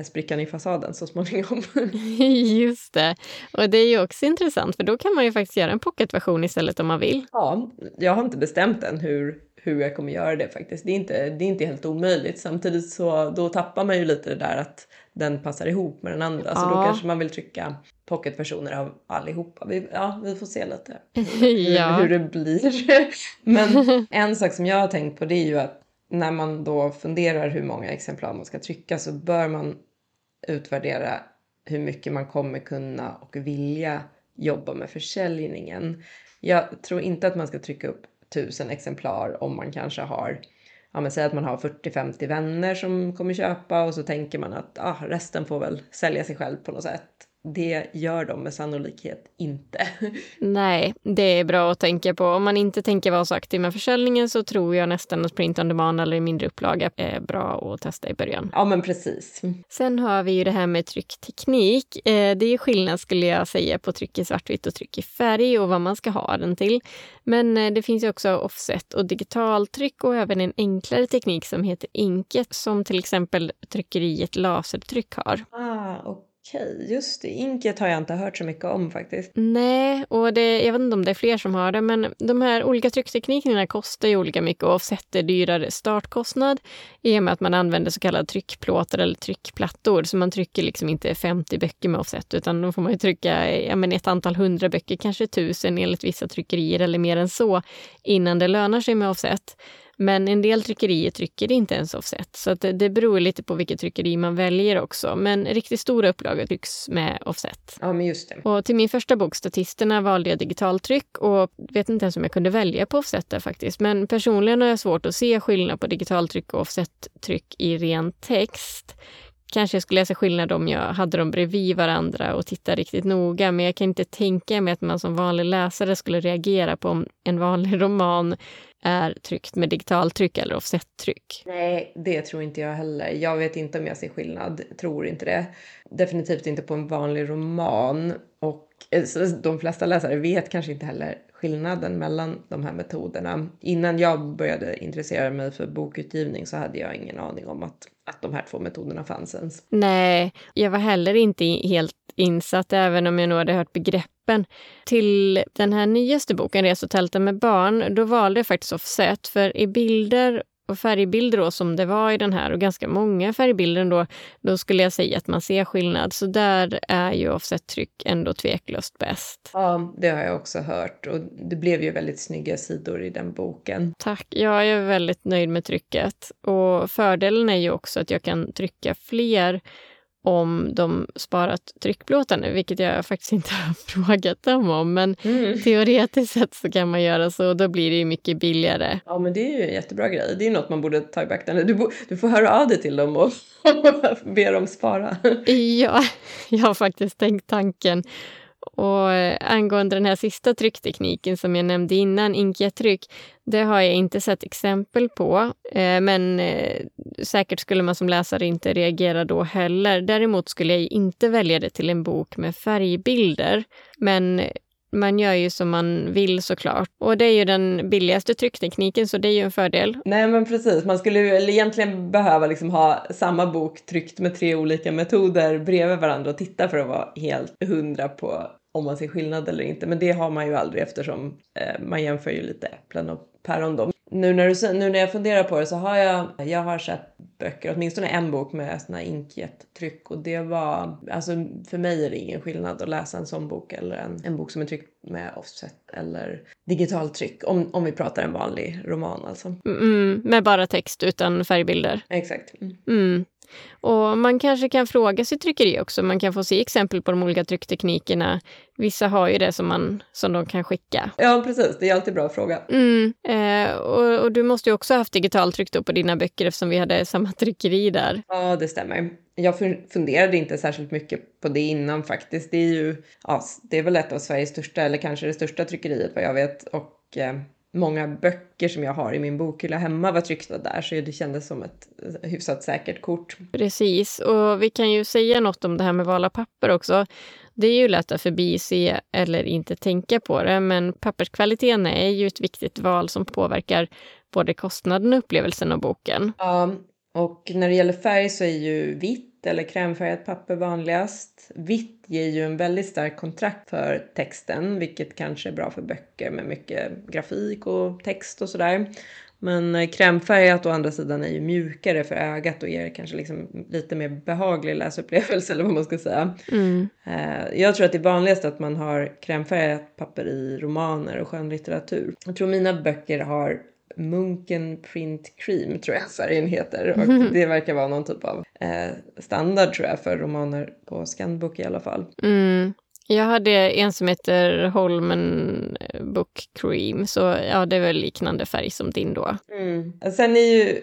sprickan i fasaden så småningom. [LAUGHS] Just det. Och det är ju också intressant för då kan man ju faktiskt göra en pocketversion istället om man vill. Ja, jag har inte bestämt än hur, hur jag kommer göra det faktiskt. Det är inte, det är inte helt omöjligt. Samtidigt så då tappar man ju lite det där att den passar ihop med den andra. Så då kanske man vill trycka pocketversioner av allihopa. Vi, ja, vi får se lite [LAUGHS] ja. hur, hur det blir. [LAUGHS] Men en sak som jag har tänkt på det är ju att när man då funderar hur många exemplar man ska trycka så bör man utvärdera hur mycket man kommer kunna och vilja jobba med försäljningen. Jag tror inte att man ska trycka upp tusen exemplar om man kanske har ja, men säg att man har 40-50 vänner som kommer köpa och så tänker man att ah, resten får väl sälja sig själv på något sätt. Det gör de med sannolikhet inte. [LAUGHS] Nej, det är bra att tänka på. Om man inte tänker vara så aktiv med försäljningen så tror jag nästan att print on demand eller mindre upplaga är bra att testa i början. Ja, men precis. Sen har vi ju det här med tryckteknik. Eh, det är skillnad skulle jag säga på tryck i svartvitt och tryck i färg och vad man ska ha den till. Men eh, det finns ju också offset och digitaltryck och även en enklare teknik som heter Inket som till exempel tryckeriet Lasertryck har. Ah, okay. Okej, just det. Inket har jag inte hört så mycket om faktiskt. Nej, och det, jag vet inte om det är fler som har det, men de här olika tryckteknikerna kostar ju olika mycket och sätter dyrare startkostnad i och med att man använder så kallade tryckplåtar eller tryckplattor. Så man trycker liksom inte 50 böcker med offset, utan då får man ju trycka ja, men ett antal hundra böcker, kanske tusen enligt vissa tryckerier eller mer än så, innan det lönar sig med offset. Men en del tryckerier trycker inte ens offset, så det, det beror lite på vilket tryckeri man väljer också. Men riktigt stora upplagor trycks med offset. Ja, men just det. Och till min första bok, Statisterna, valde jag digitaltryck och vet inte ens om jag kunde välja på offset där faktiskt. Men personligen har jag svårt att se skillnad på digitaltryck och offsettryck i ren text. Kanske jag skulle läsa skillnad om jag hade dem bredvid varandra och titta riktigt noga, men jag kan inte tänka mig att man som vanlig läsare skulle reagera på om en vanlig roman är tryckt med digitaltryck eller offsettryck. Nej, det tror inte jag heller. Jag vet inte om jag ser skillnad, tror inte det. Definitivt inte på en vanlig roman. Och eh, de flesta läsare vet kanske inte heller skillnaden mellan de här metoderna. Innan jag började intressera mig för bokutgivning så hade jag ingen aning om att, att de här två metoderna fanns ens. Nej, jag var heller inte helt insatt, även om jag nog hade hört begreppen. Till den här nyaste boken, Res och tälta med barn, då valde jag faktiskt offset, för i bilder och färgbilder då, som det var i den här och ganska många färgbilder då, då skulle jag säga att man ser skillnad. Så där är ju offset-tryck ändå tveklöst bäst. Ja, det har jag också hört och det blev ju väldigt snygga sidor i den boken. Tack. Ja, jag är väldigt nöjd med trycket och fördelen är ju också att jag kan trycka fler om de sparat tryckplåtarna, vilket jag faktiskt inte har [LAUGHS] frågat dem om. Men mm. teoretiskt sett så kan man göra så och då blir det ju mycket billigare. Ja, men det är ju en jättebra grej. Det är något man borde ta i beaktande. Du, du får höra av dig till dem och [LAUGHS] be dem spara. ja, [LAUGHS] jag har faktiskt tänkt tanken. Och eh, angående den här sista trycktekniken som jag nämnde innan, inkjetryck, det har jag inte sett exempel på. Eh, men eh, säkert skulle man som läsare inte reagera då heller. Däremot skulle jag inte välja det till en bok med färgbilder. Men man gör ju som man vill såklart. Och det är ju den billigaste trycktekniken så det är ju en fördel. Nej men precis, man skulle ju egentligen behöva liksom ha samma bok tryckt med tre olika metoder bredvid varandra och titta för att vara helt hundra på om man ser skillnad eller inte. Men det har man ju aldrig eftersom eh, man jämför ju lite äpplen och päron då. Nu när, du, nu när jag funderar på det så har jag, jag har sett böcker, åtminstone en bok med såna inkjet-tryck och det var, alltså för mig är det ingen skillnad att läsa en sån bok eller en, en bok som är tryckt med offset eller digitaltryck om, om vi pratar en vanlig roman alltså. Mm, med bara text utan färgbilder. Exakt. Mm. Och man kanske kan fråga sitt tryckeri också. Man kan få se exempel på de olika tryckteknikerna. Vissa har ju det som, man, som de kan skicka. Ja, precis. Det är alltid bra att fråga. Mm. Eh, och, och, du måste ju också ha haft digitaltryck på dina böcker eftersom vi hade samma tryckeri där. Ja, det stämmer. Jag funderade inte särskilt mycket på det innan faktiskt. Det är ju, ja, det är väl ett av Sveriges största, eller kanske det största tryckeriet vad jag vet. Och eh, många böcker som jag har i min bokhylla hemma var tryckta där så det kändes som ett hyfsat säkert kort. Precis, och vi kan ju säga något om det här med vala papper också. Det är ju lätt att förbise eller inte tänka på det, men papperskvaliteten är ju ett viktigt val som påverkar både kostnaden och upplevelsen av boken. Ja, och när det gäller färg så är ju vitt eller krämfärgat papper vanligast. Vitt ger ju en väldigt stark kontrakt för texten, vilket kanske är bra för böcker med mycket grafik och text och sådär. Men eh, krämfärgat å andra sidan är ju mjukare för ögat och ger kanske liksom lite mer behaglig läsupplevelse eller vad man ska säga. Mm. Eh, jag tror att det är vanligast att man har krämfärgat papper i romaner och skönlitteratur. Jag tror mina böcker har Munken Print Cream tror jag färgen heter. Och det verkar vara någon typ av eh, standard tror jag för romaner på Scanbook i alla fall. Mm. Jag hade en som heter Holmen Book Cream, så ja, det är väl liknande färg som din då. Mm. Sen är ju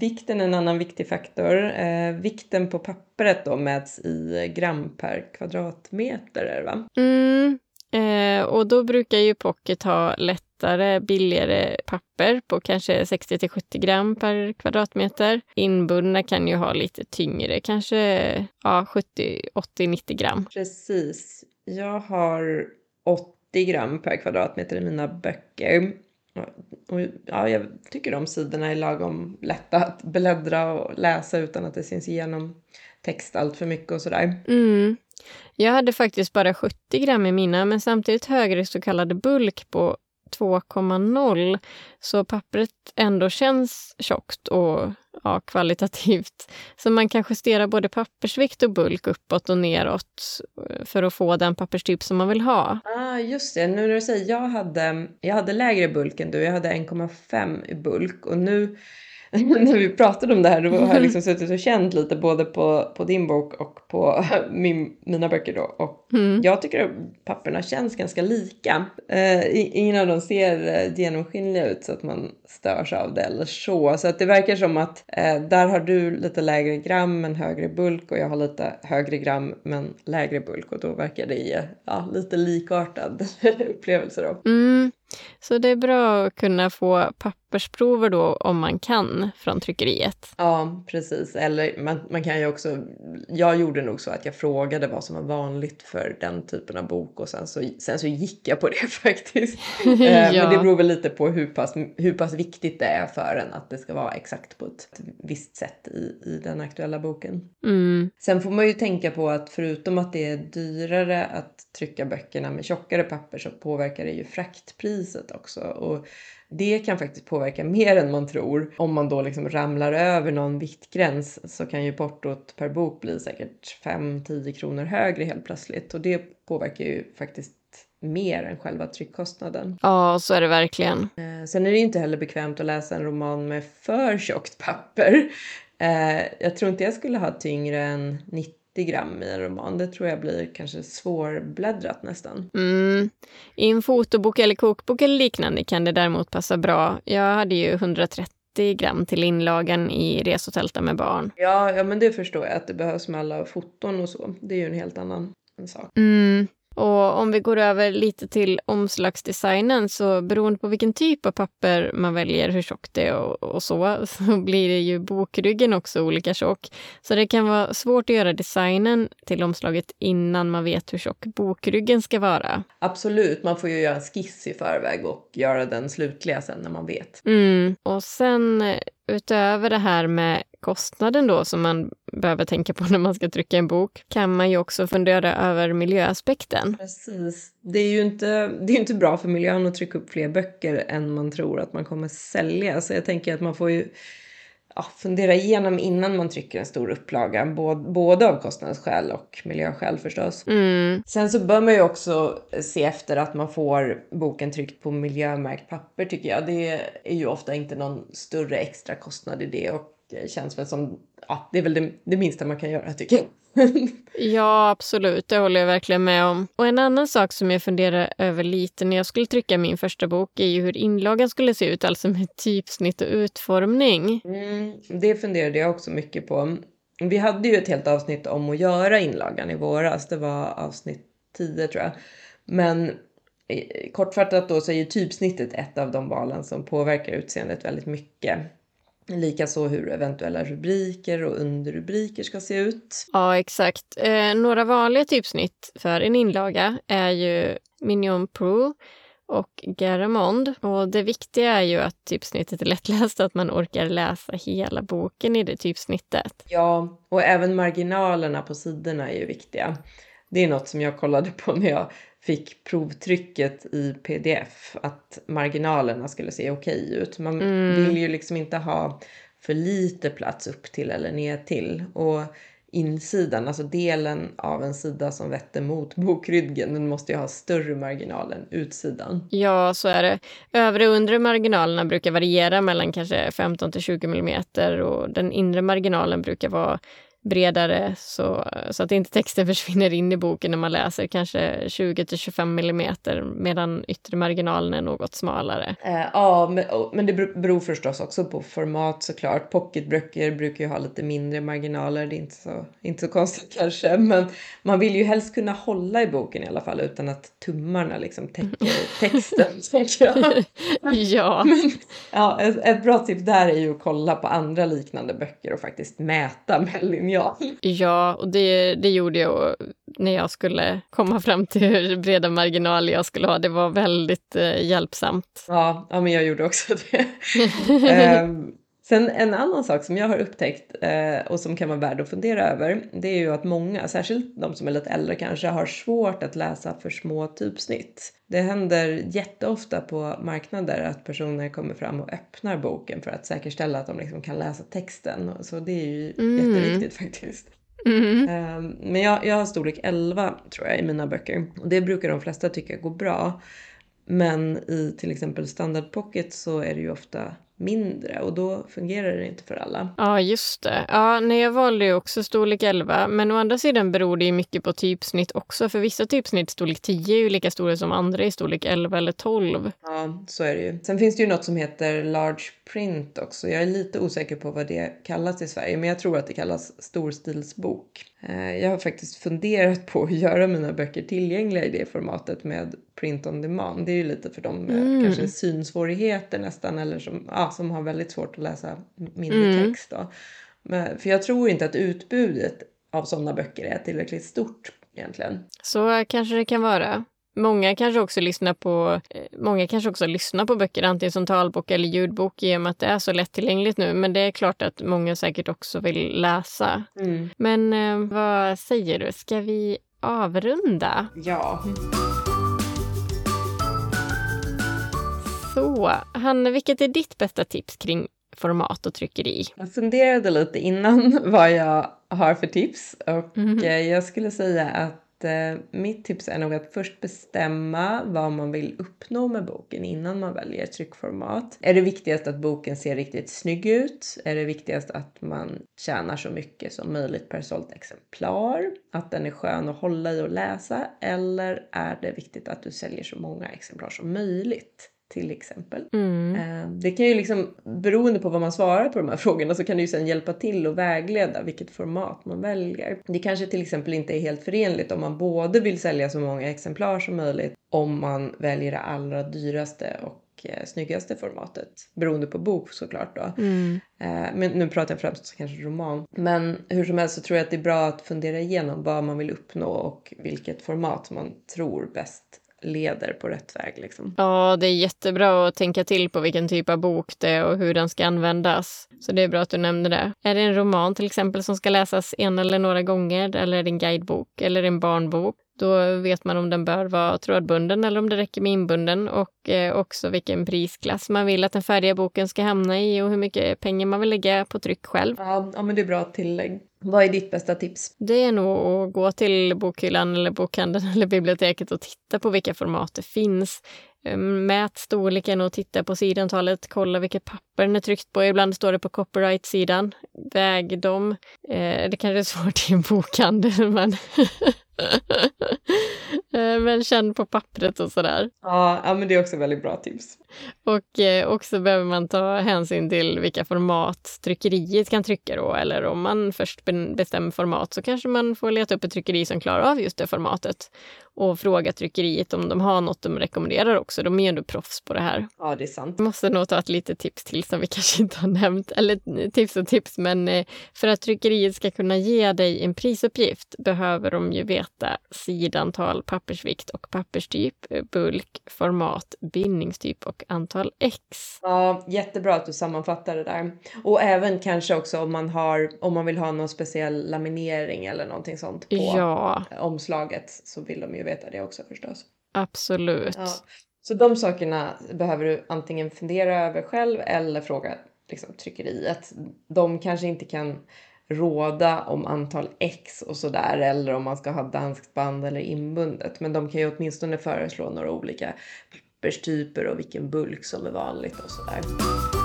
vikten en annan viktig faktor. Eh, vikten på pappret då mäts i gram per kvadratmeter, är det va? Mm. Eh, och då brukar ju Pocket ha lättare, billigare papper på kanske 60 till 70 gram per kvadratmeter. Inbundna kan ju ha lite tyngre, kanske ja, 70, 80, 90 gram. Precis. Jag har 80 gram per kvadratmeter i mina böcker. Och, ja, jag tycker de sidorna är lagom lätta att bläddra och läsa utan att det syns igenom text allt för mycket och sådär. Mm. Jag hade faktiskt bara 70 gram i mina, men samtidigt högre så kallade bulk på 2,0 så pappret ändå känns tjockt och ja, kvalitativt. Så man kan justera både pappersvikt och bulk uppåt och neråt eh, för att få den papperstyp som man vill ha. Ah, just det. Nu när du säger jag hade, jag hade lägre bulk än du. Jag hade 1,5 i bulk och nu [LAUGHS] när vi pratade om det här då har jag liksom suttit och känt lite både på, på din bok och på [LAUGHS] min, mina böcker då. Och mm. jag tycker att papperna känns ganska lika. Eh, ingen av dem ser eh, genomskinliga ut så att man störs av det eller så. Så att det verkar som att eh, där har du lite lägre gram men högre bulk och jag har lite högre gram men lägre bulk och då verkar det ge ja, lite likartad [LAUGHS] upplevelse då. Mm. Så det är bra att kunna få pappersprover då om man kan från tryckeriet. Ja, precis. Eller man, man kan ju också, jag gjorde nog så att jag frågade vad som var vanligt för den typen av bok och sen så, sen så gick jag på det [LAUGHS] faktiskt. ja. [LAUGHS] Men det beror väl lite på hur pass, hur pass viktigt det är för en att det ska vara exakt på ett visst sätt i, i den aktuella boken. Mm. Sen får man ju tänka på att förutom att det är dyrare att trycka böckerna med tjockare papper så påverkar det ju fraktpriset också. Och det kan faktiskt påverka mer än man tror. Om man då liksom ramlar över någon viktgräns så kan ju portot per bok bli säkert 5-10 kronor högre helt plötsligt. Och det påverkar ju faktiskt mer än själva tryckkostnaden. Ja, så är det verkligen. Eh, sen är det inte heller bekvämt att läsa en roman med för tjockt papper. Eh, jag tror inte jag skulle ha tyngre än 90 gram i en roman. Det tror jag blir kanske svårbläddrat nästan. Mm. I en fotobok eller kokbok eller liknande kan det däremot passa bra. Jag hade ju 130 gram till inlagan i Resotälta med barn. Ja, ja, men det förstår jag att det behövs med alla foton och så. Det är ju en helt annan sak. Mm. Och om vi går över lite till omslagsdesignen så beroende på vilken typ av papper man väljer, hur tjockt det är och, och så, [LAUGHS] så blir det ju bokryggen också olika tjock. Så det kan vara svårt att göra designen till omslaget innan man vet hur tjock bokryggen ska vara. Absolut, man får ju göra en skiss i förväg och göra den slutliga sen när man vet. Mm. Och sen utöver det här med kostnaden då som man behöver tänka på [LAUGHS] när man ska trycka en bok kan man ju också fundera över miljöaspekten. Precis. Det är ju inte, det är inte bra för miljön att trycka upp fler böcker än man tror att man kommer sälja. Så jag tänker att man får ju ja, fundera igenom innan man trycker en stor upplaga. Både, av kostnadsskäl och miljöskäl förstås. Mm. Sen så bör man ju också se efter att man får boken tryckt på miljömärkt papper tycker jag. Det är ju ofta inte någon större extra kostnad i det och känns väl som, ja, det är väl det, det minsta man kan göra tycker jag ja, absolut. Det håller jag verkligen med om. Och en annan sak som jag funderar över lite när jag skulle trycka min första bok är ju hur inlagan skulle se ut, alltså med typsnitt och utformning. Mm, det funderade jag också mycket på. Vi hade ju ett helt avsnitt om att göra inlagan i våras. Det var avsnitt 10 tror jag. Men eh, kortfattat då så är ju typsnittet ett av de valen som påverkar utseendet väldigt mycket. Likaså hur eventuella rubriker och underrubriker ska se ut. Ja, exakt. Eh, några vanliga typsnitt för en inlaga är ju Mignon Pro och Garamond. Och det viktiga är ju att typsnittet är lättläst, att man orkar läsa hela boken i det typsnittet. Ja, och även marginalerna på sidorna är ju viktiga. Det är något som jag kollade på när jag fick provtrycket i pdf, att marginalerna skulle se okej ut. Man Mm. vill ju liksom inte ha för lite plats upp till eller ner till. Och insidan, alltså delen av en sida som vetter mot bokryggen, den måste ju ha större marginal än utsidan. Ja, så är det. Övre och undre marginalerna brukar variera mellan kanske 15 till 20 millimeter och den inre marginalen brukar vara bredare så, så att inte texten [LAUGHS] försvinner in i boken när man läser, kanske 20 till 25 millimeter medan yttre marginalen är något smalare. Eh, ja, men, men det bero- beror förstås också på format såklart. Pocketböcker brukar ju ha lite mindre marginaler, det är inte så, inte så konstigt [LAUGHS] kanske. Men man vill ju helst kunna hålla i boken i alla fall utan att tummarna liksom täcker [LAUGHS] texten, tänker jag. ja, Ja, ett, ett bra tips där är ju att kolla på andra liknande böcker och faktiskt mäta med linjal. ja, och det, det gjorde jag när jag skulle komma fram till hur breda marginaler jag skulle ha. Det var väldigt eh, hjälpsamt. Ja, ja, men jag gjorde också det. [LAUGHS] Ehm, sen en annan sak som jag har upptäckt eh, och som kan vara värd att fundera över, det är ju att många, särskilt de som är lite äldre kanske, har svårt att läsa för små typsnitt. Det händer jätteofta på marknader att personer kommer fram och öppnar boken för att säkerställa att de liksom kan läsa texten. Så det är ju Mm. jätteviktigt faktiskt. Mm. Ehm, Men jag, jag har storlek 11 tror jag i mina böcker. Och det brukar de flesta tycka går bra. Men i till exempel standard pocket så är det ju ofta mindre och då fungerar det inte för alla. Ja, just det. Ja, nej, jag valde ju också storlek 11, men å andra sidan beror det ju mycket på typsnitt också, för vissa typsnitt storlek 10 är ju lika stora som andra i storlek 11 eller 12. Ja, så är det ju. Sen finns det ju något som heter large print också. Jag är lite osäker på vad det kallas i Sverige, men jag tror att det kallas storstilsbok. Eh, Jag har faktiskt funderat på att göra mina böcker tillgängliga i det formatet med print on demand. Det är ju lite för de med Mm. kanske synsvårigheter nästan eller som, ja, som har väldigt svårt att läsa mindre Mm. text. Då. Men, för jag tror inte att utbudet av sådana böcker är tillräckligt stort egentligen. Så kanske det kan vara. Många kanske också lyssnar på, eh, många kanske också lyssnar på böcker antingen som talbok eller ljudbok i och med att det är så lättillgängligt nu. Men det är klart att många säkert också vill läsa. Men eh, vad säger du, ska vi avrunda? Ja. Så, Hanne, vilket är ditt bästa tips kring format och tryckeri? Jag funderade lite innan [LAUGHS] vad jag har för tips och eh, jag skulle säga att eh, mitt tips är nog att först bestämma vad man vill uppnå med boken innan man väljer tryckformat. Är det viktigast att boken ser riktigt snygg ut? Är det viktigast att man tjänar så mycket som möjligt per sålt exemplar? Att den är skön att hålla i och läsa? Eller är det viktigt att du säljer så många exemplar som möjligt? Till exempel. Mm. Eh, Det kan ju liksom, beroende på vad man svarar på de här [LAUGHS] frågorna, så kan det ju sen hjälpa till att vägleda vilket format man väljer. Det kanske till exempel inte är helt förenligt om man både vill sälja så många exemplar som möjligt om man väljer det allra dyraste och eh, snyggaste formatet. Beroende på bok såklart då. Mm. Eh, men nu pratar jag främst kanske roman. Men hur som helst så tror jag att det är bra att fundera igenom vad man vill uppnå och vilket format man tror bäst leder på rätt väg liksom. Ja, det är jättebra att tänka till på vilken typ av bok det är och hur den ska användas. Så det är bra att du nämnde det. Är det en roman till exempel som ska läsas en eller några gånger eller är det en guidebok eller en barnbok? Då vet man om den bör vara trådbunden eller om det räcker med inbunden och eh, också vilken prisklass man vill att den färdiga boken ska hamna i och hur mycket pengar man vill lägga på tryck själv. Ja, ja men det är bra tillägg. Vad är ditt bästa tips? Det är nog att gå till bokhyllan eller bokhandeln [LAUGHS] eller biblioteket och titta på vilka format det finns. Eh, Mät storleken och titta på sidantalet, kolla vilket papper den är tryckt på. Ibland står det på copyright-sidan. Väg dem. Eh, Det kanske är svårt i en bokhandel, [LAUGHS] men... [LAUGHS] Eh, men känn på pappret och sådär. Ja, ja men det är också väldigt bra tips. Och eh, också behöver man ta hänsyn till vilka format tryckeriet kan trycka då. Eller om man först bestämmer format så kanske man får leta upp ett tryckeri som klarar av just det formatet. och fråga tryckeriet om de har något de rekommenderar också. De är ju ändå proffs på det här. Ja, det är sant. Jag måste nog ta ett litet tips till som vi [LAUGHS] kanske inte har nämnt. Eller tips och tips, men eh, för att tryckeriet ska kunna ge dig en prisuppgift behöver de ju veta sidantal, pappersvikt och papperstyp, bulk, format, bindningstyp och antal X. Ja, jättebra att du sammanfattar det där. Och även kanske också om man har, om man vill ha någon speciell laminering eller någonting sånt på Ja, omslaget så vill de ju veta det också förstås. absolut. Ja. Så de sakerna behöver du antingen fundera över själv eller fråga liksom, tryckeriet. De kanske inte kan råda om antal X och sådär eller om man ska ha danskt band eller inbundet. Men de kan ju åtminstone föreslå några olika papperstyper och vilken bulk som är vanligt och sådär.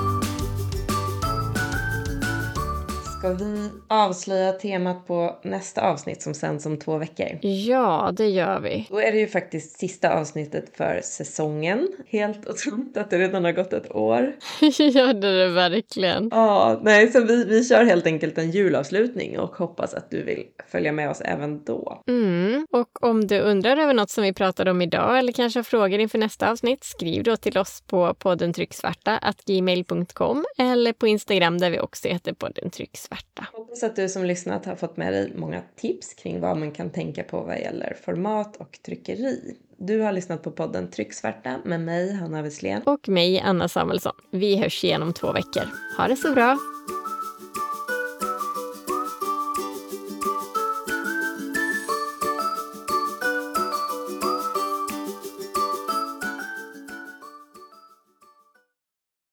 Ska vi avslöja temat på nästa avsnitt som sänds om två veckor? Ja, det gör vi. Då är det ju faktiskt sista avsnittet för säsongen. Helt otroligt att det redan har gått ett år. [LAUGHS] ja, det är det verkligen. Ja, nej, så vi, vi kör helt enkelt en julavslutning och hoppas att du vill följa med oss även då. Mm. Och om du undrar över något som vi pratade om idag eller kanske har frågor inför nästa avsnitt, skriv då till oss på podden trycksvarta gmail.com eller på Instagram där vi också heter podden trycksvarta. Hoppas att du som lyssnat har fått med dig många tips kring vad man kan tänka på vad gäller format och tryckeri. Du har lyssnat på podden Trycksvärta med mig, Hanna Wesslén. Och mig, Anna Samuelsson. Vi hörs igen om två veckor. Ha det så bra!